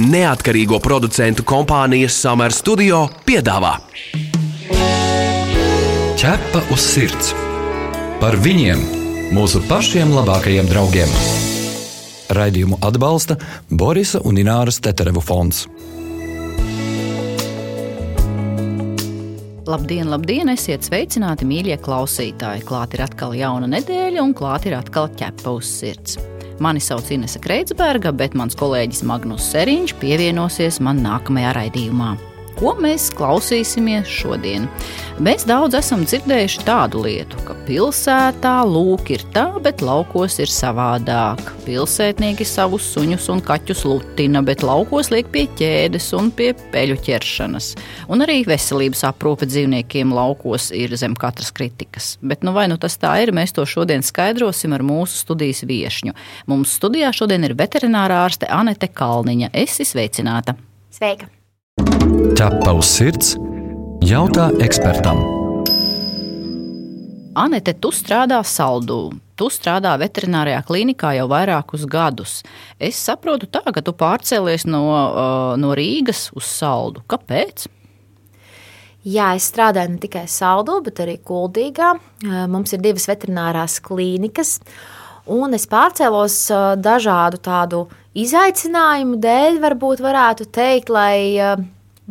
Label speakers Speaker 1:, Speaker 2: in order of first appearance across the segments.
Speaker 1: Neatkarīgo producentu kompānijas Summer Studio piedāvā
Speaker 2: Ķepa uz sirds par viņiem, mūsu pašiem labākajiem draugiem. Raidījumu atbalsta Borisa un Ināras Teterevu fonds.
Speaker 3: Labdien, labdien, esiet sveicināti, mīļie klausītāji! Klāt ir atkal jauna nedēļa, un klāt ir atkal ķepa uz sirds. Mani sauc Inese Kreitsberga, bet mans kolēģis Magnus Seriņš pievienosies man nākamajā raidījumā. Ko mēs klausīsimies šodien? Mēs daudz esam dzirdējuši tādu lietu, ka pilsētā lūk ir tā, bet laukos ir savādāk. Pilsētnieki savus suņus un kaķus lutina, bet laukos liek pie ķēdes un pie peļu ķeršanas. Un arī veselības aprūpe dzīvniekiem laukos ir zem katras kritikas. Bet nu vai nu tas tā ir, mēs to šodien skaidrosim ar mūsu studijas viešņu. Mums studijā šodien ir veterinārā ārste Anete Kalniņa. Esi sveicināta!
Speaker 4: Sveika!
Speaker 2: Ķepa uz sirds jautā ekspertam.
Speaker 3: Anete, tu strādā saldū. Tu strādā veterinārijā klinikā jau vairākus gadus. Es saprotu, tā, ka tu pārcēlies no, uh, no Rīgas uz saldu. Kāpēc?
Speaker 4: Jā, es strādāju ne tikai Saldū, bet arī Kuldīgā. Mums ir divas veterinārās klīnikas. Un es pārcēlos dažādu tādu izaicinājumu dēļ, varbūt varētu teikt, lai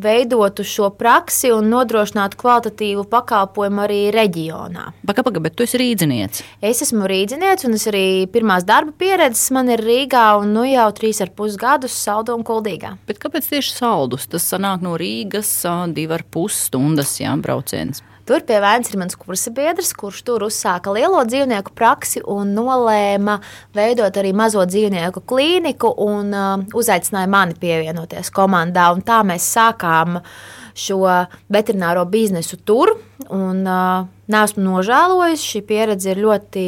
Speaker 4: veidotu šo praksi un nodrošinātu kvalitatīvu pakalpojumu arī reģionā.
Speaker 3: Pagaid, pagaid, bet tu esi rīznieks.
Speaker 4: Es esmu rīznieks, un es arī pirmās darba pieredzes man ir Rīgā, un nu jau trīs ar pus gadus saldu un kuldīgā.
Speaker 3: Bet kāpēc tieši saldus? Tas sanāk no Rīgas divi ar pus stundas jā, brauciens.
Speaker 4: Tur pie Vēncas ir mans kursa biedrs, kurš tur uzsāka lielo dzīvnieku praksi un nolēma veidot arī mazo dzīvnieku klīniku un uh, uzaicināja mani pievienoties komandā. Un tā mēs sākām šo veterināro biznesu tur. Un, uh, Nesmu nožēlojis, šī pieredze ir ļoti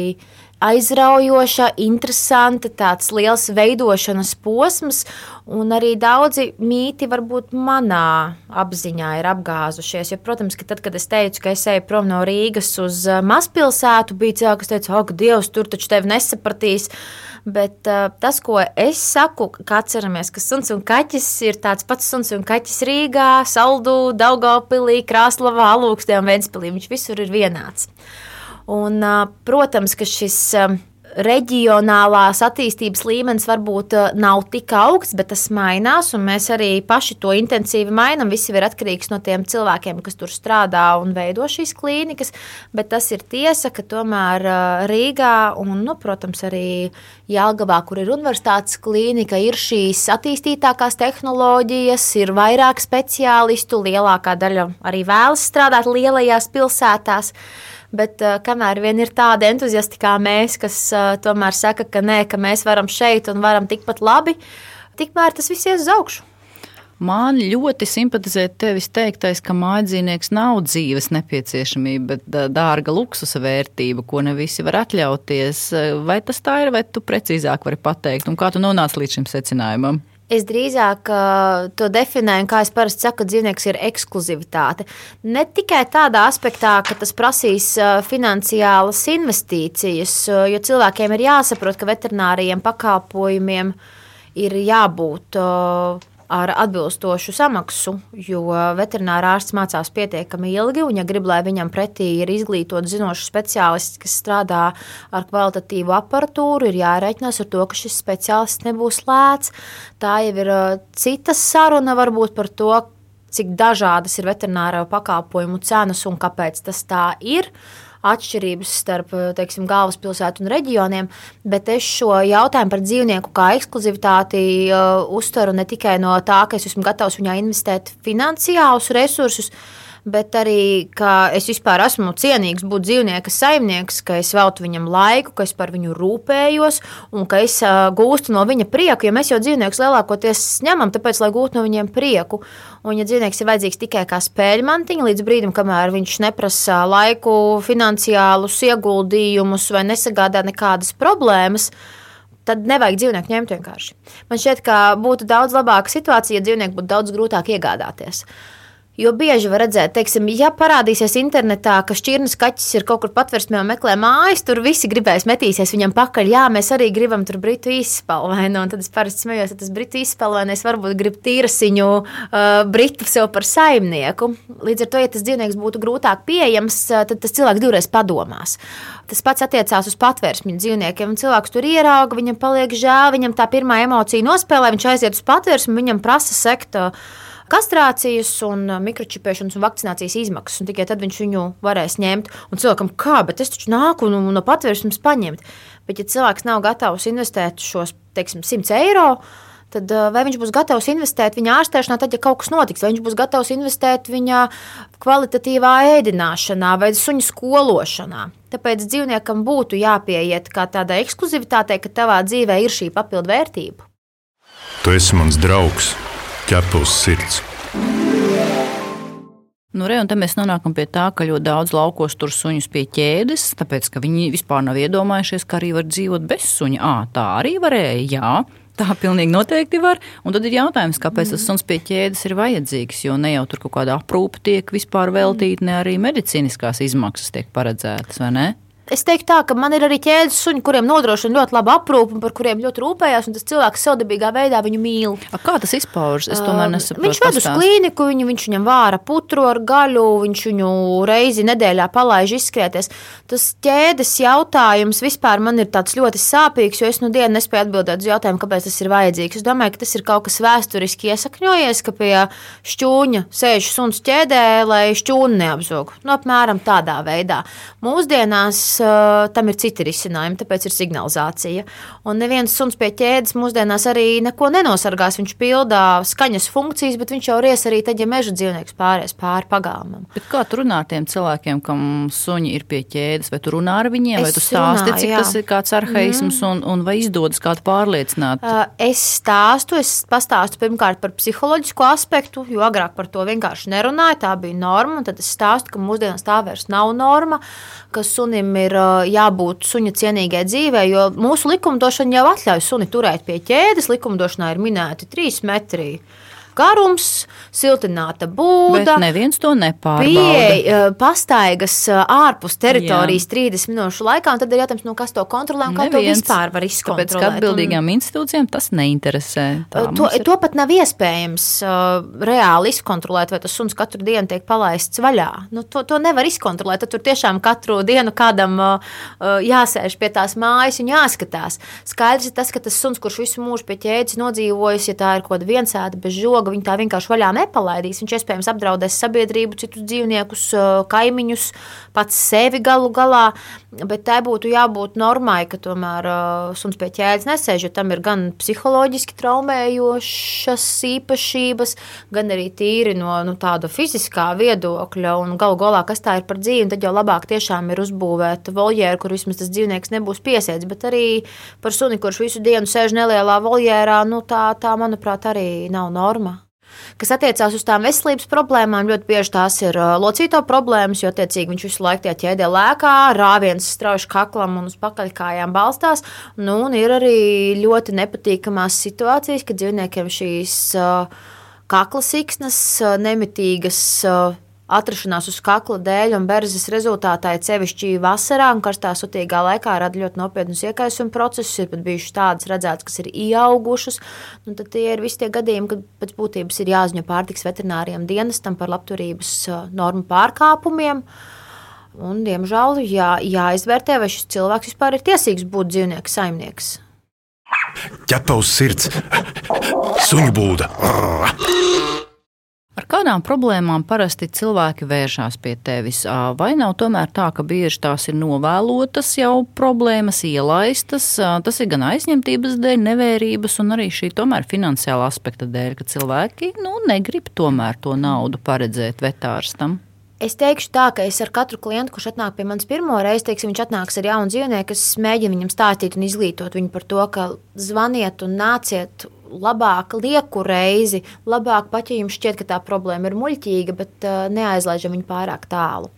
Speaker 4: aizraujoša, interesanta, tāds liels veidošanas posms, un arī daudzi mīti varbūt manā apziņā ir apgāzušies. Jo, protams, ka tad, kad es teicu, ka es eju prom no Rīgas uz uh, mazpilsētu, bija cilvēki, kas teica, ak, Dievs, tur taču tevi nesapratīs. Bet uh, tas, ko es saku, ka atceramies, ka suns un kaķis ir tāds pats suns un kaķis Rīgā, Saldū, Daugavpilī, Krāslavā, Alūkstē un Ventspilī. Viņš visur ir vienāds. Un, protams, ka šis reģionālās attīstības līmenis varbūt nav tik augsts, bet tas mainās, un mēs arī paši to intensīvi mainām. Viss ir atkarīgs no tiem cilvēkiem, kas tur strādā un veido šīs klīnikas. Bet tas ir tiesa, ka tomēr Rīgā un, nu, protams, arī Jālgavā, kur ir universitātes klīnika, ir šīs attīstītākās tehnoloģijas, ir vairāk speciālistu, lielākā daļa arī vēlas strādāt lielajās pilsētās. Bet uh, kamēr vien ir tādi entuziasti kā mēs, kas uh, tomēr saka, ka nē, ka mēs varam šeit un varam tikpat labi, tikmēr tas viss ies uz augšu.
Speaker 3: Man ļoti simpatizē tevis teiktais, ka mājdzīvnieks nav dzīves nepieciešamība, bet dārga luksusa vērtība, ko ne visi var atļauties. Vai tas tā ir, vai tu precīzāk vari pateikt, un kā tu nonāci līdz šim secinājumam?
Speaker 4: Es drīzāk uh, to definēju, kā es parasti saku, ka dzīvnieks ir ekskluzivitāte. Ne tikai tādā aspektā, ka tas prasīs uh, finansiālas investīcijas, uh, jo cilvēkiem ir jāsaprot, ka veterinārijiem pakalpojumiem ir jābūt. Uh, ar atbilstošu samaksu, jo veterinārā ārsts mācās pietiekami ilgi, un, ja grib, lai viņam pretī ir izglītots, zinošs speciālists, kas strādā ar kvalitatīvu aparatūru, ir jārēķinās ar to, ka šis speciālists nebūs lēts. Tā jau ir uh, cita saruna varbūt par to, cik dažādas ir veterināro pakalpojumu cenas un kāpēc tas tā ir atšķirības starp teiksim, galvaspilsētu un reģioniem, bet es šo jautājumu par dzīvnieku kā ekskluzivitāti uh, uztveru ne tikai no tā, ka es esmu gatavs viņā investēt finansiālus resursus, bet arī, ka es vispār esmu cienīgs būt dzīvnieka saimnieks, ka es veltu viņam laiku, ka es par viņu rūpējos un ka es uh, gūstu no viņa prieku. Jo mēs jau dzīvniekus lielākoties ņemam, tāpēc, lai gūtu no viņiem prieku. Un, ja dzīvnieks ir vajadzīgs tikai kā spēļmantiņa, līdz brīdim, kamēr viņš neprasa laiku, finansiālus ieguldījumus vai nesagādā nekādas problēmas, tad nevajag dzīvnieku ņemt vienkārši. Man šķiet, ka būtu daudz labāka situācija, ja dzīvnieku būtu daudz grūtāk iegādāties. Jo bieži var redzēt, teiksim, ja parādīsies internetā, ka šķirnes kaķis ir kaut kur patversmē un meklē mājas, tur visi gribēs metīsies viņam pakaļ. Jā, mēs arī gribam tur britu izspēlēnu. Un tad es parasti smējos, ka tas britu izspēlēnais varbūt grib tīrasiņu uh, britu sev par saimnieku. Līdz ar to, ja tas dzīvnieks būtu grūtāk pieejams, uh, tad tas cilvēks divreiz padomās. Tas pats attiecās uz patvērsmju dzīvniekiem. Cilvēks tur ierauga, viņam paliek žēl, viņam tā pirmā emocija nospēlē, viņš aiziet uz patvērsmu, viņam prasa sekta kastrācijas, un mikročipēšanas un vakcinācijas izmaksas. Un tikai tad viņš viņu varēs ņemt. Un cilvēkam, kā, bet es taču nāku un no patvērsmes paņemt. Bet, ja cilvēks nav gatavs investēt šos, teiksim, 100 eiro, tad vai viņš būs gatavs investēt viņa ārstēšanā, tad, ja kaut kas notiks, vai viņš būs gatavs investēt viņa kvalitatīvā ēdināšanā vai suņa skološanā. Tāpēc dzīvniekam būtu jāpieiet kā tādai ekskluzivitātei, ka tavā dzīvē ir šī papildu vērtība.
Speaker 5: Tu esi mans draugs ķepa uz sirds.
Speaker 3: Nu, re, mēs nonākam pie tā, ka ļoti daudz laukos tur suņus pie ķēdes, tāpēc ka viņi vispār nav iedomājušies, ka arī var dzīvot bez suņa. À, tā arī varēja, jā. Tā pilnīgi noteikti var. Un tad ir jautājums, kāpēc tas suns pie ķēdes ir vajadzīgs. Jo ne jau tur kaut kāda aprūpe tiek vispār veltīta, ne arī medicīniskās izmaksas tiek paredzētas, vai ne?
Speaker 4: Es teiktu, tā, ka man ir arī ķēdes suņi, kuriem nodrošina ļoti labu aprūpi, par kuriem ļoti rūpējās. Tas cilvēks savdabīgā veidā viņu mīl.
Speaker 3: A, kā tas izpaužas? Es tomēr nesaprotu.
Speaker 4: Viņš ved uz klīniku, viņu, viņš viņam vāra putru ar gaļu, viņš viņu reizi nedēļā palaiž izskrieties. Tas ķēdes jautājums vispār man ir ļoti sāpīgs, jo es nu dienu nespēju atbildēt uz jautājumu, kāpēc tas ir vajadzīgs. Es domāju, ka tas ir kaut kas vēsturiski iesakņojies, ka pie šķūņa sēž suns ķēdē, lai šķūni neapzog. Nu, apmēram tādā veidā. Mūsdienās uh, tam ir citi risinājumi, tāpēc ir signalizācija. Un neviens suns pie ķēdes mūsdienās arī neko nenosargās. Viņš pildā skaņas funkcijas, bet viņš jau ries arī tad, ja meža dzīvnieks pāries pāri pagalmam.
Speaker 3: Bet kā tu runā ar tiem cilvēkiem, kam suņi ir pie ķēdes, vai tu runā ar viņiem, es vai tu stāsti, runā, cik jā. tas ir kāds arhaisms mm. un, un vai izdodas kādu pārliecināt?
Speaker 4: Uh, es stāstu, es pastāstu pirmkārt par psiholoģisko aspektu, jo agrāk par to vienkārši nerunāju, tā bija norma, tad es stāstu, ka mūsdienās tā vairs nav norma, ka sunim ir ir jābūt suņa cienīgai dzīvei, jo mūsu likumdošana jau atļauj suni turēt pie ķēdes. Likumdošanā ir minēti trīs metri garums, siltināta būda.
Speaker 3: Bet neviens to nepārbauda.
Speaker 4: Pieeja pastaigas ārpus teritorijas Jā. 30 minūšu laikā, un tad ir jautājums, nu, kas to kontrolē un kā neviens. to vispār var izkontrolēt.
Speaker 3: Tāpēc, ka atbildīgām un... institūcijām tas neinteresē.
Speaker 4: Tā to, ir... to pat nav iespējams uh, reāli izkontrolēt, vai tas suns katru dienu tiek palaists vaļā. Nu, to, to nevar izkontrolēt. Tad tur tiešām katru dienu kādam uh, jāsēž pie tās mājas un jāskatās. Skaidrs ir tas, ka tas suns, kurš visu mūžu pie ķēdes nodzīvojis, ja tā ir kaut kāda viensēta bez žoga, loga viņa tā vienkārši vaļā nepalaidīs. Viņš iespējams apdraudēs sabiedrību, citus dzīvniekus, kaimiņus, pats sevi galu galā. Bet tai būtu jābūt normai, ka tomēr suns pie ķēdes nesēž, jo tam ir gan psiholoģiski traumējošas īpašības, gan arī tīri no nu, tāda fiziskā viedokļa. Un galu galā, kas tā ir par dzīvi, tad jau labāk tiešām ir uzbūvēt voljēru, kur vismaz tas dzīvnieks nebūs piesēdz. Bet arī par suni, kurš visu dienu sēž nelielā voljērā, nu, tā, tā, manuprāt, arī nav norma. Kas attiecās uz tām veselības problēmām, ļoti bieži tās ir locīto problēmas, jo attiecīgi viņš visu laiku tajā ķēdē lēkā, rāviens strauji kaklam un uz pakaļkājām balstās. Nu, un ir arī ļoti nepatīkamās situācijas, kad dzīvniekiem šīs kakla siksnas, nemitīgas atrašanās uz kakla dēļ un berzes rezultātā, cevišķi vasarā un karstā sutīgā laikā, rada ļoti nopietnus iekaisuma procesus. Ir pat bijušas tādas redzētas, kas ir ieaugušas. Nu, tad tie ir visi tie gadījumi, kad pēc būtības ir jāziņo pārtiks veterināriem dienestam par labturības normu pārkāpumiem. Un, diemžēl jā, jāizvērtē, vai šis cilvēks vispār ir tiesīgs būt dzīvnieku saimnieks.
Speaker 5: Ķepa uz sirds, suņu būda.
Speaker 3: Ar kādām problēmām parasti cilvēki vēršas pie tevis? Vai nav tomēr tā, ka bieži tās ir novēlotas jau problēmas, ielaistas? Tas ir gan aizņemtības dēļ, nevērības un arī šī tomēr finansiāla aspekta dēļ, ka cilvēki nu, negrib tomēr to naudu paredzēt vetārstam.
Speaker 4: Es teikšu tā, ka es ar katru klientu, kurš atnāk pie manis pirmo reizi, teiksim, viņš atnāks ar jaunu dzīvnieku, es mēģinu viņam stāstīt un izglītot viņu par to, ka zvaniet un nāciet labāk lieku reizi, labāk pat ja jums šķiet, ka tā problēma ir muļķīga, bet uh, neaizlaižam viņu pārāk tālu.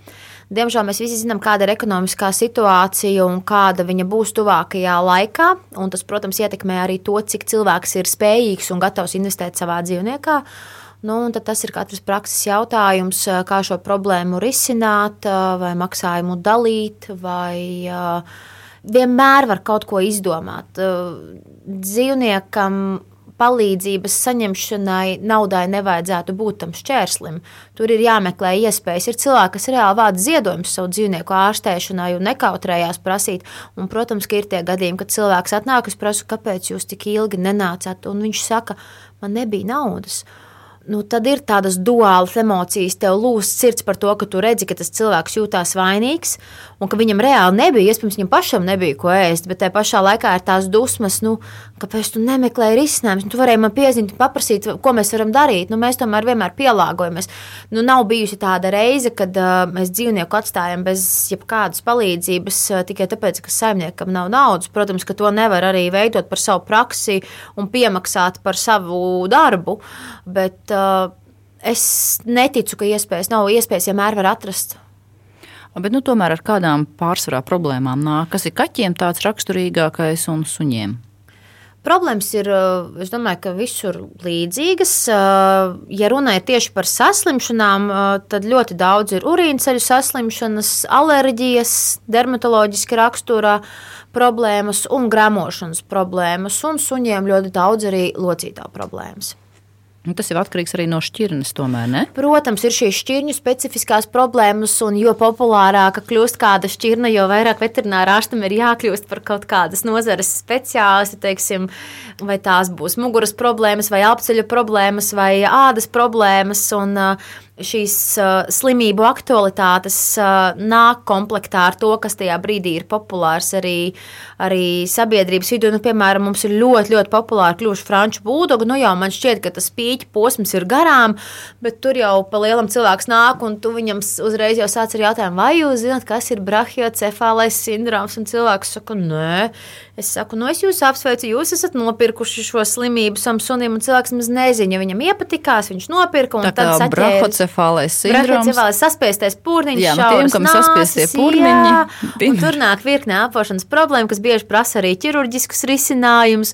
Speaker 4: Diemžēl mēs visi zinām, kāda ir ekonomiskā situācija un kāda viņa būs tuvākajā laikā. Tas, protams, ietekmē arī to, cik cilvēks ir spējīgs un gatavs investēt savā dzīvniekā. Nu, tas ir katrs prakses jautājums, kā šo problēmu risināt, vai maksājumu dalīt, vai vienmēr var kaut ko izdomāt. Dzīvniekam palīdzības saņemšanai naudai nevajadzētu būt tam šķērslim. Tur ir jāmeklē iespējas. Ir cilvēki, kas reāli vāc ziedojumus savu dzīvnieku ārstēšanai un nekautrējās prasīt. Un, protams, ka ir tie gadījumi, kad cilvēks atnāk, es prasu, kāpēc jūs tik ilgi nenācāt, un viņš saka, man nebija naudas nu, tad ir tādas duālas emocijas. Tev lūst sirds par to, ka tu redzi, ka tas cilvēks jūtas vainīgs un ka viņam reāli nebija, iespējams, viņam pašam nebija ko ēst, bet tajā pašā laikā ir tās dusmas, nu, kāpēc tu nemeklēji risinājumus. Tu varēji man piezīmēt, paprasīt, ko mēs varam darīt. Nu, mēs tomēr vienmēr pielāgojamies. Nu, nav bijusi tāda reize, kad uh, mēs dzīvnieku atstājam bez jebkādas palīdzības uh, tikai tāpēc, ka saimniekam nav naudas. Protams, ka to nevar arī veidot par savu praksi un piemaksāt par savu darbu. Bet, uh, es neticu, ka iespējas nav. Iespējas vienmēr var atrast.
Speaker 3: Bet nu, tomēr ar kādām pārsvarā problēmām nāk? Kas ir kaķiem tāds raksturīgākais un suņiem?
Speaker 4: Problēmas ir, uh, es domāju, ka visur līdzīgas. Uh, ja runa ir tieši par saslimšanām, uh, tad ļoti daudz ir urīnceļu saslimšanas, alerģijas, dermatoloģiski raksturā problēmas un gramošanas problēmas, un suņiem ļoti daudz arī locītā problēmas.
Speaker 3: Nu, tas ir atkarīgs arī no šķirnes, tomēr. Ne?
Speaker 4: Protams, ir šīs šķirņu specifiskās problēmas, un jo populārāka kļūst kāda šķirne, jo vairāk veterinārā ārstam ir jākļūst par kaut kādas nozares speciālistu, teiksim, vai tās būs muguras problēmas, vai apceļu problēmas, vai ādas problēmas. Un, uh, šīs uh, slimību aktualitātes uh, nāk komplektā ar to, kas tajā brīdī ir populārs arī, arī sabiedrības vidū. Nu, piemēram, mums ir ļoti, ļoti populāri kļuvuši franču būdogi. Nu, jau man šķiet, ka tas pīķa posms ir garām, bet tur jau pa lielam cilvēks nāk, un tu viņam uzreiz jau sāc ar jautājumu, vai jūs zināt, kas ir brahiocefālais sindroms, un cilvēks saka, nē. Es saku, nu, es jūs apsveicu, jūs esat nopirkuši šo slimību savam sunim, un cilvēks maz nezina, ja viņam iepatikās, viņš nopirka, un
Speaker 3: tā tad saķēra. Brahocefālais sindroms.
Speaker 4: Brahocefālais saspiestais pūrniņš,
Speaker 3: jā, nu, tiem, kam saspiestie pūrniņi. Jā,
Speaker 4: un tur nāk virkne apvošanas problēma, kas bieži prasa arī ķirurģiskus risinājumus,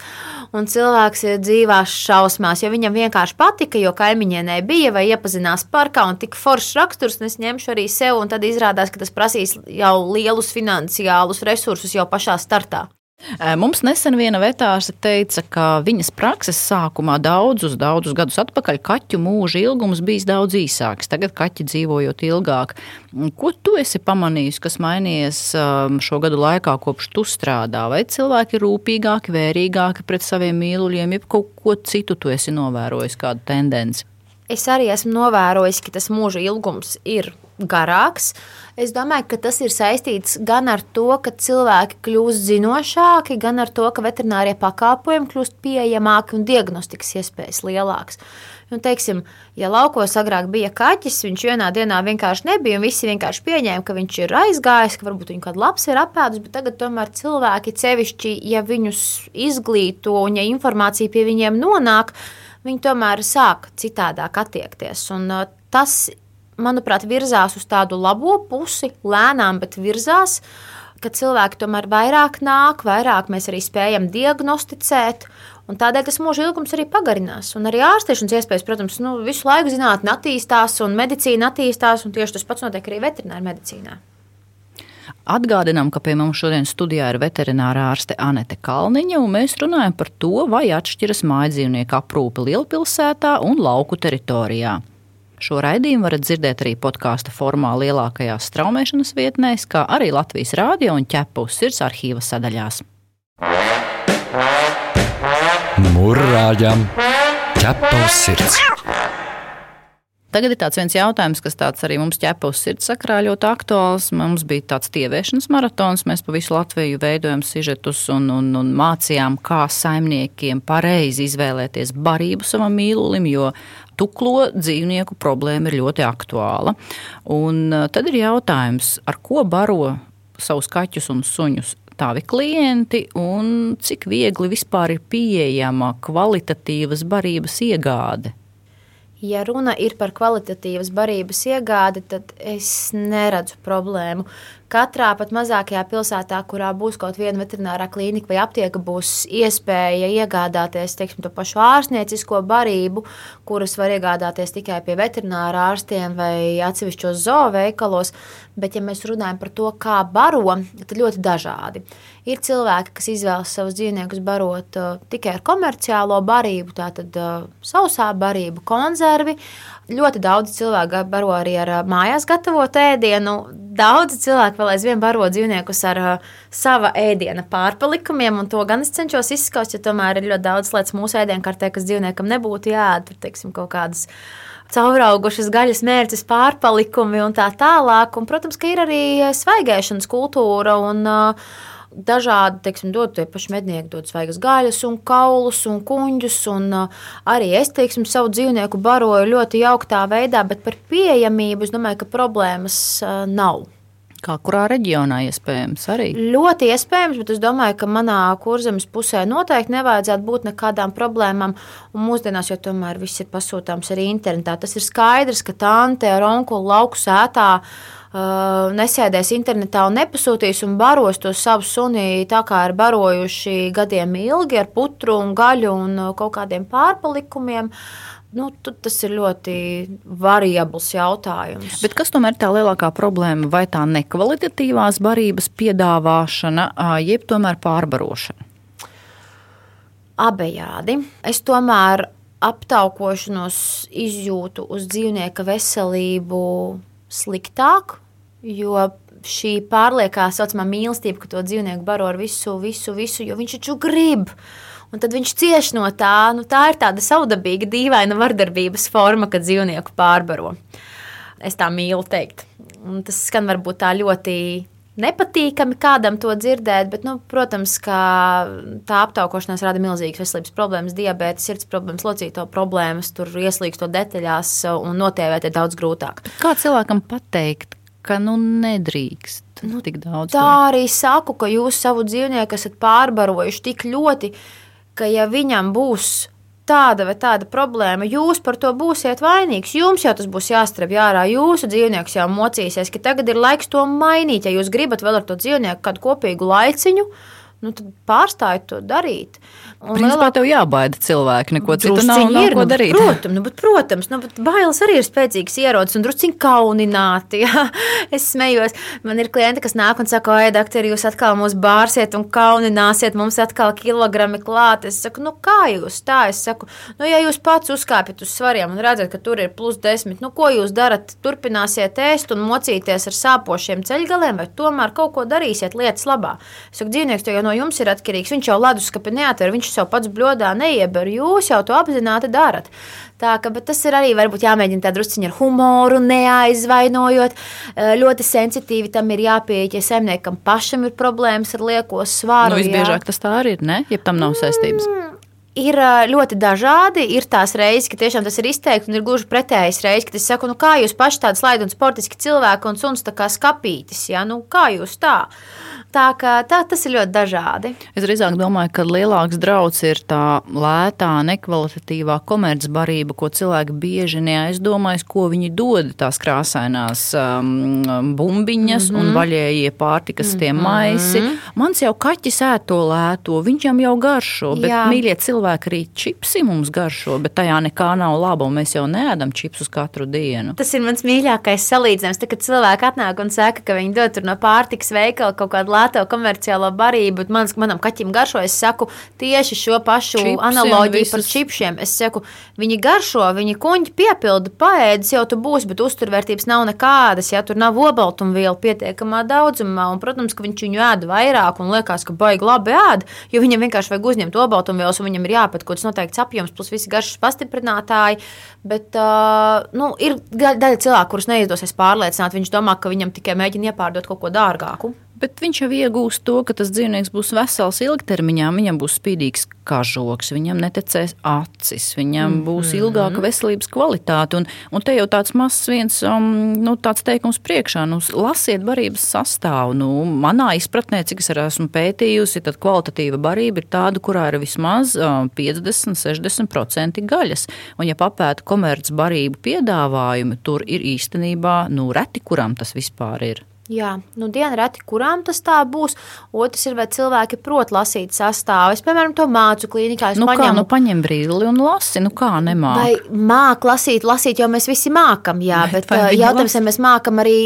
Speaker 4: un cilvēks ir dzīvās šausmās, jo viņam vienkārši patika, jo kaimiņienē bija vai iepazinās parkā un tik foršs raksturs, un es ņemšu arī sev, un tad izrādās, ka tas prasīs jau lielus finansiālus resursus jau pašā startā.
Speaker 3: Mums nesen viena vetārste teica, ka viņas prakses sākumā daudzus, daudzus gadus atpakaļ kaķu mūža ilgums bijis daudz īsāks. Tagad kaķi dzīvojot ilgāk. Ko tu esi pamanījis, kas mainījies šo gadu laikā, kopš tu strādā? Vai cilvēki ir rūpīgāki, vērīgāki pret saviem mīluļiem, jeb kaut ko citu tu esi novērojis, kādu tendenci?
Speaker 4: Es arī esmu novērojis, ka tas mūža ilgums ir garāks. Es domāju, ka tas ir saistīts gan ar to, ka cilvēki kļūst zinošāki, gan ar to, ka veterinārie pakalpojumi kļūst pieejamāki un diagnostikas iespējas lielākas. Nu, teiksim, ja laukos agrāk bija kaķis, viņš vienā dienā vienkārši nebija, un visi vienkārši pieņēma, ka viņš ir aizgājis, ka varbūt viņu kāda labs ir apēdus, bet tagad tomēr cilvēki, sevišķi, ja viņus izglīto un ja informācija pie viņiem nonāk, viņi tomēr sāk citādāk attiekties. Un, uh, tas manuprāt, virzās uz tādu labo pusi, lēnām, bet virzās. Cilvēki tomēr vairāk nāk, vairāk mēs arī spējam diagnosticēt, un tādēļ tas mūža ilgums arī pagarinās. Un arī ārstēšanas iespējas, protams, nu, visu laiku zinātnē attīstās, un medicīna attīstās, un tieši tas pats notiek arī veterinārā medicīnā.
Speaker 3: Atgādinām, ka pie mums šodien studijā ir veterinārā ārste Anete Kalniņa, un mēs runājam par to, vai atšķiras mājdzīvnieku aprūpe lielpilsētā un lauku teritorijā. Šo raidījumu varat dzirdēt arī podkāstu formā lielākajās straumēšanas vietnēs, kā arī Latvijas rādio un ķepu sirds arhīva sadaļās.
Speaker 2: Mūrāģam ķepa uz sirds!
Speaker 3: Tagad ir tāds viens jautājums, kas arī mums ķepa uz sirds sakrā ļoti aktuāls. Mums bija tāds tieviešanas maratons, mēs pa visu Latviju veidojam sižetus un, un, un mācījām, kā saimniekiem pareizi izvēlēties barību savam mīlulim, jo tuklo dzīvnieku problēma ir ļoti aktuāla. Un eh, tad ir jautājums, ar ko baro savus kaķus un suņus tavi klienti un cik viegli vispār ir pieejama kvalitatīvas barības iegāde?
Speaker 4: Ja runa ir par kvalitatīvas barības iegādi, tad es neredzu problēmu. katrā pat mazākajā pilsētā, kurā būs kaut viena veterinārā klīnika vai aptieka, būs iespēja iegādāties teiksim, to pašu ārstniecisko barību, kuras var iegādāties tikai pie veterinārā ārstiem vai atsevišķos zooveikalos. Bet, ja mēs runājam par to, kā baro, tad ļoti dažādi. Ir cilvēki, kas izvēlas savus dzīvniekus barot uh, tikai ar komerciālo barību, tātad uh, sausā barību, konservi. Ļoti daudz cilvēku baro arī ar uh, mājās gatavotu ēdienu. Daudzi cilvēki vēl aizvien baro dzīvniekus ar uh, sava ēdiena pārpalikumiem, un to gan es cenšos izskaust, jo tomēr ir ļoti daudz lietas mūsu ēdienkartē, kas dzīvniekam nebūtu jāēd, teiksim, kaut kādas cauraugušas gaļas mērķis, pārpalikumi un tā tālāk. Un, protams, ka ir arī svaigēšanas kultūra un uh, dažādi, teiksim, dod tie paši mednieki, dod svaigas gaļas, un kaulus un kuģus. Un, arī es, teiksim, savu dzīvnieku baroju ļoti jauktā veidā, bet par pieejamību es domāju, ka problēmas nav.
Speaker 3: Kā kurā reģionā iespējams arī?
Speaker 4: Ļoti iespējams, bet es domāju, ka manā kurzemes pusē noteikti nevajadzētu būt nekādām problēmām. Un mūsdienās jau tomēr viss ir pasūtāms arī internetā. Tas ir skaidrs, ka tante ar onkulu lauku sētā nesēdēs internetā un nepasūtīs un baros to savu suni tā kā ir barojuši gadiem ilgi ar putru un gaļu un kaut kādiem pārpalikumiem. Nu, tas ir ļoti variabls jautājums.
Speaker 3: Bet kas tomēr ir tā lielākā problēma? Vai tā nekvalitatīvās barības piedāvāšana, jeb tomēr pārbarošana?
Speaker 4: Abejādi. Es tomēr aptaukošanos izjūtu uz dzīvnieka veselību sliktāk, jo šī pārliekā saucamā mīlestība, ka to dzīvnieku baro ar visu, visu, visu, jo viņš taču grib. Un tad viņš cieš no tā. Nu, tā ir tāda saudabīga, dīvaina vardarbības forma, kad dzīvnieku pārbaro. Es tā mīlu teikt. Un tas skan varbūt tā ļoti nepatīkami kādam to dzirdēt, bet, nu, protams, tā aptaukošanās rada milzīgas veselības problēmas, diabetes, sirds problēmas, locīto problēmas, tur ieslīgstot detaļās un notievēt ir daudz grūtāk.
Speaker 3: Kā cilvēkam pateikt, ka nu nedrīkst nu, tik daudz?
Speaker 4: Tā arī saku, ka jūs savu dzīvnieku esat pārbarojuši tik ļoti, ka ja viņam būs tāda vai tāda problēma, jūs par to būsiet vainīgs. Jums jau tas būs jāstrādā ārā, jūsu dzīvnieks jau mocīsies, ka tagad ir laiks to mainīt. Ja jūs gribat vēl ar to dzīvnieku kādu kopīgu laiciņu, nu, tad pārstājiet to darīt.
Speaker 3: Un Principā lielāk... tev jābaida cilvēki, neko citu nav, nav ir, ko nu, darīt.
Speaker 4: Protams, nu, bet, protams nu, bet bailes arī ir spēcīgas ierodas un drusciņi kaunināti. Ja? Es smējos, man ir klienti, kas nāk un saka, oi, doktori, jūs atkal mūs bārsiet un kaunināsiet, mums atkal kilogrami klāt. Es saku, nu kā jūs tā? Es saku, nu ja jūs pats uzkāpjat uz svariem un redzat, ka tur ir plus desmit, nu ko jūs darat? Turpināsiet ēst un mocīties ar sāpošiem ceļgaliem vai tomēr kaut ko darīsiet lietas labā. Es saku, dzīvnieks jau no jums ir atkarīgs, viņš jau leduskapi neatver, viņš sev pats bļodā neieber. Jūs jau to apzināti darat. Tā, ka, tas ir arī varbūt jāmēģina tā drusciņā ar humoru, neaizvainojot. Eh, ļoti sensitīvi tam ir jāpieeja, ja saimniekam pašam ir problēmas ar lieko svāru.
Speaker 3: Nu, visbiežāk tas tā arī ir, ne? Ja tam nav saistības. Mm.
Speaker 4: Ir ļoti dažādi. Ir tās reizes, ka tiešām tas ir izteikti, un ir gluži pretējas reizes, kad es saku, nu, kā jūs paši tādi slaidi un sportiski cilvēki un suns tā kā skapītis. Ja? Nu, kā jūs tā? Tā, kā, tā tas ir ļoti dažādi.
Speaker 3: Es drīzāk domāju, ka lielāks draudz ir tā lētā, nekvalitatīvā komercbarība, ko cilvēki bieži neaizdomājas, ko viņi dod tās krāsainās um, bumbiņas mm -hmm. un mhm. vaļējie pārtikas mm -hmm. tie maisi. Mans jau kaķis ēd to lēto, viņam jau garšo, bet Jā. mīļie cilvēki arī čipsi mums garšo, bet tajā nekā nav laba, un mēs jau neēdam čipsus katru dienu.
Speaker 4: Tas ir mans mīļākais salīdzinājums, tad, kad cilvēki atnāk un saka, ka viņi dod no pārtikas veikala kaut kādu lēto komerciālo barību, bet mans, manam kaķim garšo. Es saku tieši šo pašu Čipsiem, analoģiju visas... par čipsiem. Es saku, viņi garšo, viņi kuņģi piepilda, paēdis jau tu būsi, bet uzturvērtības nav nekādas. Ja tur nav obaltumvielu pietiekamā daudzumā, un, protams, ka viņš viņu ēd vairāk un liekas, ka baigi labi ēd, jo viņam vienkārši vajag uzņemt obaltumvielas, un viņam ir jāpat kaut kāds noteikts apjoms, plus visi garšas pastiprinātāji. Bet uh, nu, ir daļa cilvēku, kurus neizdosies pārliecināt. Viņš domā, ka viņam tikai mēģina iepārdot kaut ko dārgāku.
Speaker 3: Bet viņš jau iegūst to, ka tas dzīvnieks būs vesels ilgtermiņā, viņam būs spīdīgs kažoks, viņam netecēs acis, viņam mm -hmm. būs ilgāka veselības kvalitāte. Un, un te jau tāds mazs viens um, nu, tāds teikums priekšā, nu, lasiet barības sastāvu. Nu, manā izpratnē, cik es esmu pētījusi, tad kvalitatīva barība ir tāda, kurā ir vismaz um, 50-60% gaļas. Un, ja papēta komerc barību piedāvājumu, tur ir īstenībā nu, reti, kuram tas vispār ir.
Speaker 4: Jā, nu, diena reti, kurām tas tā būs. Otrs ir, vai cilvēki prot lasīt sastāvu. Es, piemēram, to mācu klīnikā.
Speaker 3: Nu,
Speaker 4: paņemu,
Speaker 3: kā, nu, paņem brīli un lasi, nu kā nemāk.
Speaker 4: Vai māk lasīt, lasīt, jo mēs visi mākam, jā, bet
Speaker 3: vai
Speaker 4: jautājums, vai mēs mākam arī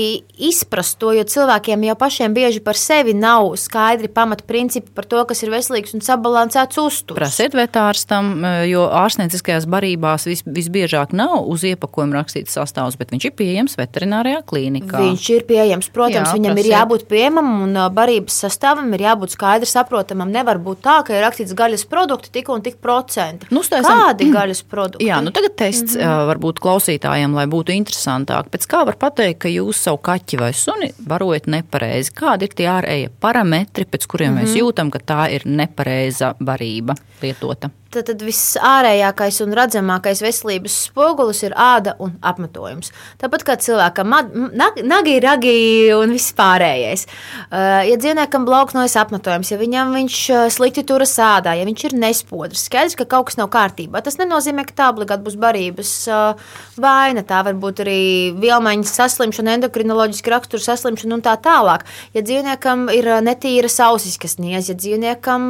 Speaker 4: izprast to, jo cilvēkiem jau pašiem bieži par sevi nav skaidri pamata principi par to, kas ir veselīgs un sabalansēts uzturs.
Speaker 3: Prasiet vetārstam, jo ārstnieciskajās barībās vis, visbiežāk nav uz iepakojuma rakstīts sastāvs, bet viņš ir pieejams veterinārijā klīnikā.
Speaker 4: Viņš ir pieejams, protams,
Speaker 3: Jā,
Speaker 4: Jā, viņam
Speaker 3: prasiet.
Speaker 4: ir jābūt pieejamam un barības sastāvam ir jābūt skaidri saprotamam. Nevar būt tā, ka ir rakstīts gaļas produkti tik un tik procenti.
Speaker 3: Nu, uztaisam-
Speaker 4: Kādi gaļas produkti?
Speaker 3: Jā, nu tagad tests mm -hmm. varbūt klausītājiem, lai būtu interesantāk. Pēc kā var pateikt, ka jūs savu kaķi vai suni barojat nepareizi? Kādi ir tie ārējie parametri, pēc kuriem mm -hmm. mēs jūtam, ka tā ir nepareiza barība lietota?
Speaker 4: Tad, tad viss ārējākais un redzamākais veselības spogulis ir āda un apmetojums. Tāpat kā cilvēkam, mad- m- nag- nagi, ragi un viss pārējais. Uh, Ja dzīvniekam blauknojas apmetojums, ja viņam viņš uh, slikti turas ādā, ja viņš ir nespodrs, skaidrs, ka kaut kas nav kārtībā. Tas nenozīmē, ka tā obligāti būs barības uh, vaina. Tā var būt arī vielmaiņas saslimšana, endokrinoloģiska rakstura saslimšana un tā tālāk. Ja dzīvniekam ir netīras ausis, kas niez, ja dzīvniekam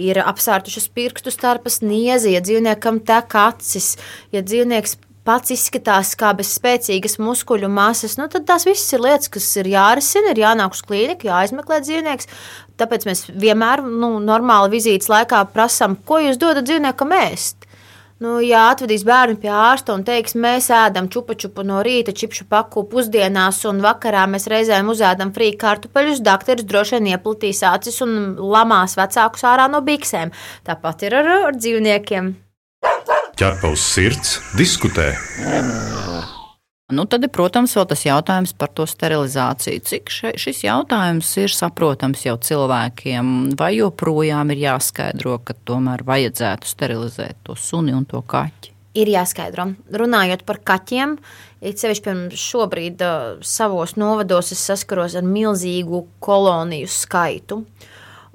Speaker 4: ir apsārtušas pirkstu starpas niezi, ja dzīvniekam tek acis, ja dzīvnieks pats izskatās kā bez spēcīgas muskuļu masas, nu, tad tās visas ir lietas, kas ir jārisina, ir jānāk uz klīniku, jāizmeklē dzīvnieks. Tāpēc mēs vienmēr, nu, normāli vizītes laikā prasām, ko jūs dodat dzīvniekam ēst. Nu, ja atvedīs bērnu pie ārsta un teiks, mēs ēdam čupačupu no rīta, čipšu paku pusdienās, un vakarā mēs reizēm uzēdam frīķu kartupeļus, dakteris droši vien ieplatīs acis un lamās vecākus ārā no biksēm. Tāpat ir ar, ar dzīvniekiem.
Speaker 5: Ķepa uz sirds, diskutē.
Speaker 3: Nu, tad, protams, vēl tas jautājums par to sterilizāciju. Cik še, šis jautājums ir saprotams jau cilvēkiem, vai joprojām ir jāskaidro, ka tomēr vajadzētu sterilizēt to suni un to kaķi?
Speaker 4: ir jāskaidro. Runājot par kaķiem, it sevišķi piemēram, šobrīd uh, savos novados es saskaros ar milzīgu koloniju skaitu.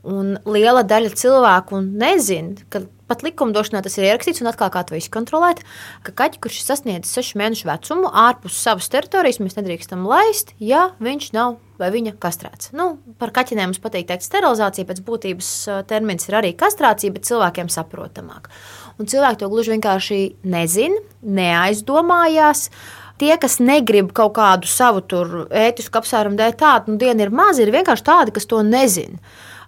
Speaker 4: Un liela daļa cilvēku nezina, ka pat likumdošanā tas ir ierakstīts, un atkal kā to izkontrolēt, ka kaķi, kurš ir sasniedzis 6 mēnešu vecumu, ārpus savas teritorijas mēs nedrīkstam laist, ja viņš nav vai viņa kastrēts. Nu, par kaķinēm mums patīk teikt sterilizācija, pēc būtības uh, termins ir arī kastrācija, bet cilvēkiem saprotamāk. Un cilvēki to gluži vienkārši nezina, neaizdomājās. Tie, kas negrib kaut kādu savu ētisku apsvērumu dēļ, tādu nu, dienu ir maz, ir vienkārši tādi, kas to nezina.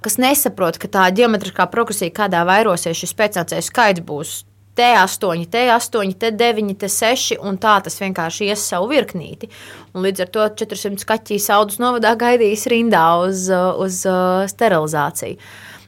Speaker 4: Kas nesaprot, ka tā ģeometriskā progresija, kādā vairosies šis pēcnācēju skaits, būs T8, T8, T9, T6, un tā tas vienkārši ies savu virknīti. Un līdz ar to 400 kaķis audus novadā gaidīs rindā uz, uz uh, sterilizāciju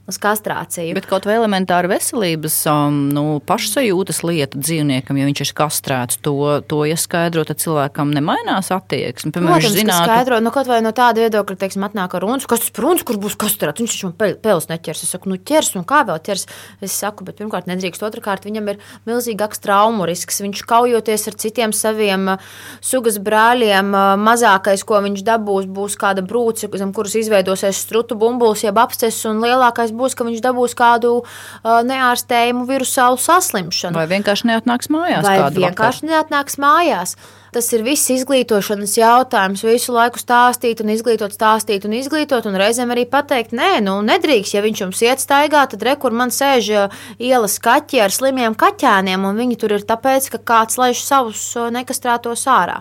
Speaker 4: uz kastrāciju.
Speaker 3: Bet kaut vai elementāra veselības um, nu, pašsajūtas lieta dzīvniekam, ja viņš ir kastrēts, to, to ieskaidrot, tad cilvēkam nemainās attieksme. Piemēram,
Speaker 4: Protams,
Speaker 3: zinātu,
Speaker 4: skaidro, nu, kaut vai no tāda viedokļa, teiksim, atnāk ar runas, kas tas par runas, kur būs kastrēts. Viņš taču man pe- pels neķers. Es saku, nu, ķers, un kā vēl ķers. Es saku, bet pirmkārt, nedrīkst. Otrakārt, viņam ir milzīgāks traumu risks. Viņš kaujoties ar citiem saviem uh, sugas brāļiem, uh, mazākais, ko viņš dabūs, būs kāda brūce, zem kuras izveidosies strutu bumbulis, jeb apces, un lielākais būs, ka viņš dabūs kādu uh, neārstējumu virusālu saslimšanu.
Speaker 3: vai vienkārši neatnāks mājās.
Speaker 4: Vai vienkārši neatnāks mājās. Tas ir viss izglītošanas jautājums. Visu laiku stāstīt, un izglītot, stāstīt, un izglītot, un reizēm arī pateikt, nē, nu nedrīkst. Ja viņš jums iet staigā, tad re, kur man sēž uh, ielas kaķi ar slimiem kaķēniem, un viņi tur ir tāpēc, ka kāds laiž savus uh, nekastrētos ārā.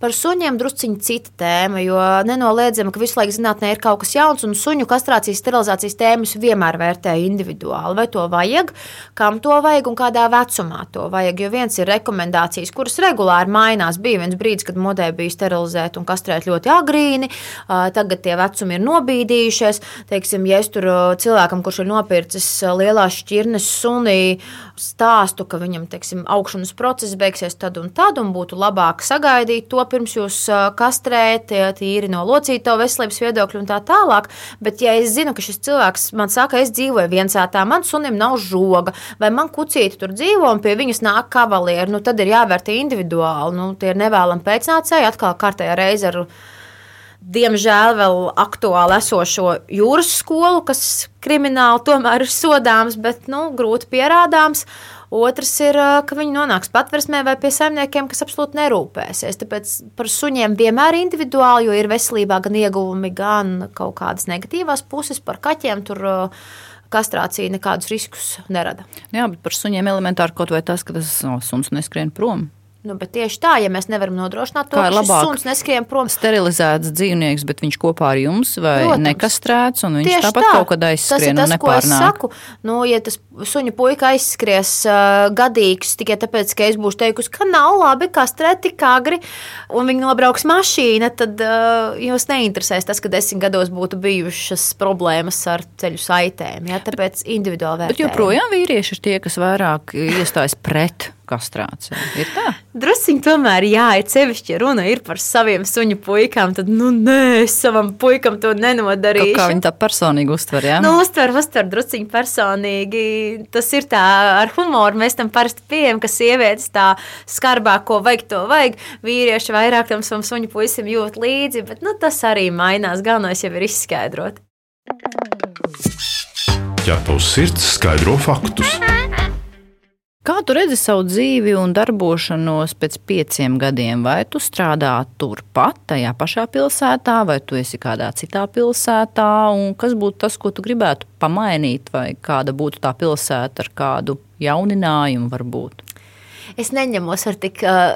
Speaker 4: Par suņiem drusciņi cita tēma, jo nenoliedzami, ka visu laiku zinātnē ir kaut kas jauns, un suņu kastrācijas, sterilizācijas tēmas vienmēr vērtēju individuāli. Vai to vajag, kam to vajag un kādā vecumā to vajag. Jo viens ir rekomendācijas, kuras regulāri mainās. Bija viens brīdis, kad modē bija sterilizēt un kastrēt ļoti agrīni, tagad tie vecumi ir nobīdījušies. Teiksim, ja es tur cilvēkam, kurš ir nopircis lielās šķirnes sunī, stāstu, ka viņam teiksim, augšanas process beigsies tad un tad, un būtu labāk sagaidīt to pirms jūs kastrējat, ja tīri no locīto veselības viedokļa un tā tālāk. Bet, ja es zinu, ka šis cilvēks man saka, es dzīvoju viensētā, man sunim nav žoga, vai man kucīti tur dzīvo un pie viņas nāk kavalieri, nu, tad ir jāvērtē individuāli. Nu, tie ir nevēlami pēcnācēji, atkal kārtējā reize ar diemžēl vēl aktuāli esošo jūras skolu, kas krimināli tomēr ir sodāms, bet nu, grūti pierādāms. Otrs ir, ka viņi nonāks patversmē vai pie saimniekiem, kas absolūti nerūpēsies. Tāpēc par suņiem vienmēr individuāli, jo ir veselībā gan ieguvumi, gan kaut kādas negatīvās puses. Par kaķiem tur kastrācija nekādus riskus nerada.
Speaker 3: Jā, bet par suņiem elementāri kaut vai tas, ka tas no, suns neskrien prom.
Speaker 4: Nu, tieši tā, ja mēs nevaram nodrošināt to, ka
Speaker 3: labāk
Speaker 4: suns neskrien prom.
Speaker 3: Sterilizēts dzīvnieks, bet viņš kopā ar jums vai Protams. nekastrēts, un viņš
Speaker 4: tieši
Speaker 3: tāpat
Speaker 4: tā.
Speaker 3: kaut kad aizskrien
Speaker 4: tas ir tas,
Speaker 3: un nepārnāk.
Speaker 4: ko es saku. Nu, ja tas suņu puika aizskries uh, gadīgs tikai tāpēc, ka es būšu teikusi, ka nav labi kastrēt tik agri, un viņi nobrauks mašīna, tad uh, jūs neinteresēs tas, ka desmit gados būtu bijušas problēmas ar ceļu saitēm. Ja? Tāpēc individuāli vērtējumi.
Speaker 3: Bet joprojām vīrieši ir tie, kas vairāk iestājas pret kastrācija. Ir tā?
Speaker 4: Drusciņi tomēr, jā, ir sevišķi runa ir par saviem suņu puikām, tad, nu, nē, es savam puikam to nenodarīšu.
Speaker 3: Kaut kā viņi tā personīgi uztver, jā?
Speaker 4: Nu, uztver, uztver drusciņi personīgi. Tas ir tā ar humoru. Mēs tam parasti pieejam, ka sievietes tā skarbāk, ko vajag, to vajag. Vīrieši vairāk tam savam suņu puisim jūt līdzi, bet, nu, tas arī mainās. Galvenais jau ir izskaidrot.
Speaker 5: Ja tavs sirds skaidro faktus.
Speaker 3: Kā tu redzi savu dzīvi un darbošanos pēc pieciem gadiem? Vai tu strādā turpat, tajā pašā pilsētā, vai tu esi kādā citā pilsētā? Kas būtu tas, ko tu gribētu pamainīt, vai kāda būtu tā pilsēta ar kādu jauninājumu varbūt?
Speaker 4: Es neņemos ar tik uh,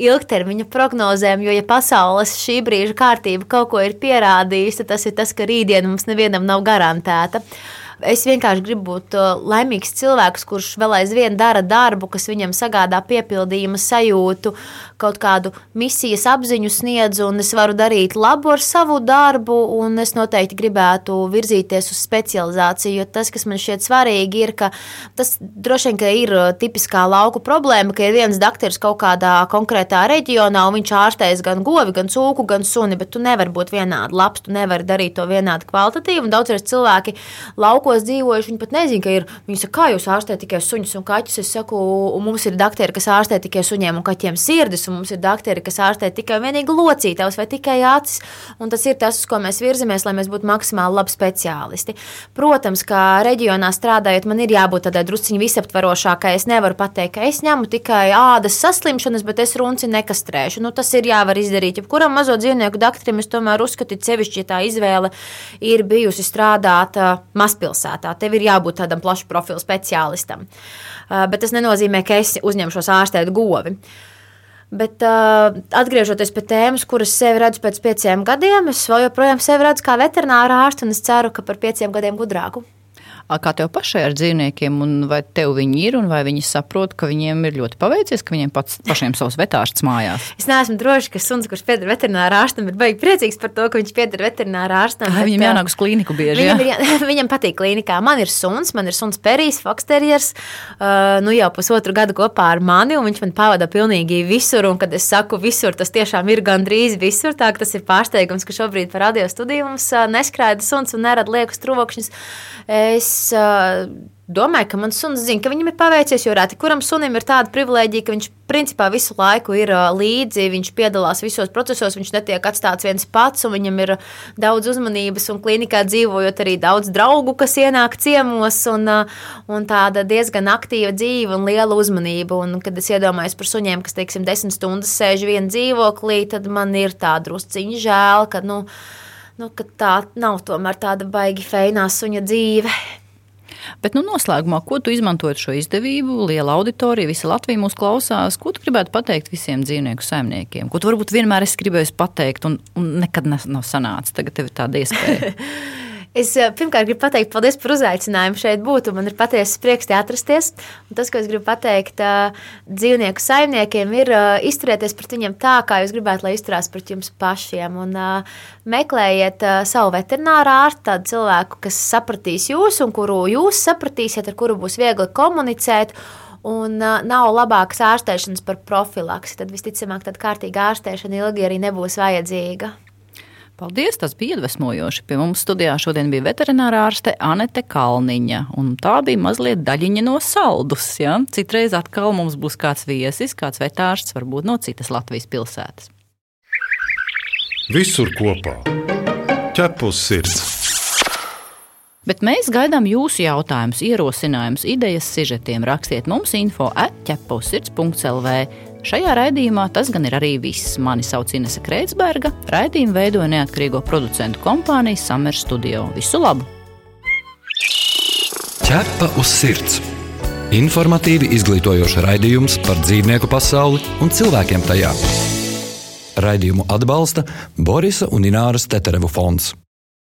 Speaker 4: ilgtermiņa prognozēm, jo, ja pasaules šī brīža kārtība kaut ko ir pierādījusi, tad tas ir tas, ka rītdiena mums nevienam nav garantēta. Uh, Es vienkārši gribu būt uh, laimīgs cilvēks, kurš vēl aizvien dara darbu, kas viņam sagādā piepildījuma sajūtu, kaut kādu misijas apziņu sniedz, un es varu darīt labu ar savu darbu, un es noteikti gribētu virzīties uz specializāciju. Jo tas, kas man šķiet svarīgi, ir, ka tas droši vien ir uh, tipiskā lauku problēma, ka ir viens doktors kaut kādā konkrētā reģionā, un viņš ārstēs gan govi, gan cūku, gan suni, bet tu nevari būt vienādi labs, tu nevari darīt to vienādi kvalitatīvi. Daudzreiz cilvēki laukos dzīvojuši, viņi pat nezina, ka ir. Viņi saka, kā jūs ārstējat tikai suņus un kaķus. Es saku, un mums ir doktori, kas ārstē tikai suņiem un kaķiem sirdis, un mums ir doktori, kas ārstē tikai un vienīgi locītavas vai tikai acis. Tas ir tas, uz ko mēs virzamies, lai mēs būtu maksimāli labi speciālisti. Protams, kā reģionā strādājot, man ir jābūt tādai drusciņi visaptvarošākai. Es nevaru pateikt, ka es ņemu tikai ādas saslimšanas, bet es runci nekastrēšu. Nu, tas ir jāvar izdarīt. Jebkuram mazo dzīvnieku doktoram es tomēr uzskatu, sevišķi, ja tā izvēle ir bijusi strādāt mazpilsētā pilsētā. Tev ir jābūt tādam plašu profilu speciālistam. Uh, bet tas nenozīmē, ka es uzņemšos ārstēt govi. Bet uh, atgriežoties pie tēmas, kuras sevi redzu pēc pieciem gadiem, es joprojām sevi redzu kā veterināru ārstu, un es ceru, ka par pieciem gadiem gudrāku.
Speaker 3: Kā tev pašai ar dzīvniekiem, un vai tev viņi ir, un vai viņi saprot, ka viņiem ir ļoti paveicies, ka viņiem pats, pašiem savs vetārsts mājās?
Speaker 4: Es neesmu droši, ka suns, kurš pieder veterinārā ārstam, ir baigi priecīgs par to, ka viņš pieder veterinārā ārstam.
Speaker 3: Ai, viņam jānāk uz klīniku bieži.
Speaker 4: Viņam, jā? ir, viņam patīk klīnikā. Man ir suns, man ir suns Perijs, Foksterjers, uh, nu jau pusotru gadu kopā ar mani, un viņš man pavada pilnīgi visur, un kad es saku visur, tas tiešām ir gandrīz visur, tā tas ir pārsteigums, ka šobrīd par radio studiju mums neskraida suns un nerada liekus trokšņus. Es uh, domāju, ka mans suns zina, ka viņam ir paveicies, jo reti kuram sunim ir tāda privilēģija, ka viņš principā visu laiku ir uh, līdzi, viņš piedalās visos procesos, viņš netiek atstāts viens pats, un viņam ir daudz uzmanības, un klinikā dzīvojot arī daudz draugu, kas ienāk ciemos, un, uh, un tāda diezgan aktīva dzīve un liela uzmanība. Un, kad es iedomājos par suņiem, kas, teiksim, desmit stundas sēž vienā dzīvoklī, tad man ir tā drusciņa žēl, ka, nu, nu, ka tā nav tomēr tāda baigi feinā suņa dzīve.
Speaker 3: Bet, nu, noslēgumā, ko tu izmantojot šo izdevību, liela auditorija, visa Latvija mūs klausās, ko tu gribētu pateikt visiem dzīvnieku saimniekiem? Ko tu varbūt vienmēr esi gribējis pateikt, un, un nekad nav sanācis? Tagad tev ir tāda iespēja.
Speaker 4: Es eh, pirmkārt gribu pateikt paldies par uzaicinājumu šeit būt. Man ir patiesa prieks te atrasties. Un tas, ko es gribu pateikt uh, dzīvnieku saimniekiem, ir uh, izturēties pret viņiem tā, kā jūs gribētu, lai izturās pret jums pašiem. Un, meklējiet savu veterināru ārstu, tādu cilvēku, kas sapratīs jūs un kuru jūs sapratīsiet, ar kuru būs viegli komunicēt. Un uh, nav labākas ārstēšanas par profilaksi. Tad visticamāk, tāda kārtīga ārstēšana ilgi arī nebūs vajadzīga.
Speaker 3: Paldies, tas bija iedvesmojoši. Pie mums studijā šodien bija veterinārā ārste Anete Kalniņa, un tā bija mazliet daļiņa no saldus. Ja? Citreiz atkal mums būs kāds viesis, kāds vetārsts, varbūt no citas Latvijas pilsētas.
Speaker 5: Visur kopā - ķepus sirds.
Speaker 3: Bet mēs gaidām jūsu jautājumus, ierosinājumus, idejas, sižetiem. Rakstiet mums info atķepausirds.lv. Šajā raidījumā tas gan ir arī viss. Mani sauc Inese Kreitsberga. Raidījumu veidoja neatkarīgo producentu kompānija Summer Studio. Visu labu!
Speaker 2: Ķepa uz sirds! Informatīvi izglītojoši raidījums par dzīvnieku pasauli un cilvēkiem tajā. Raidījumu atbalsta Borisa un Ināras Teterevu fonds.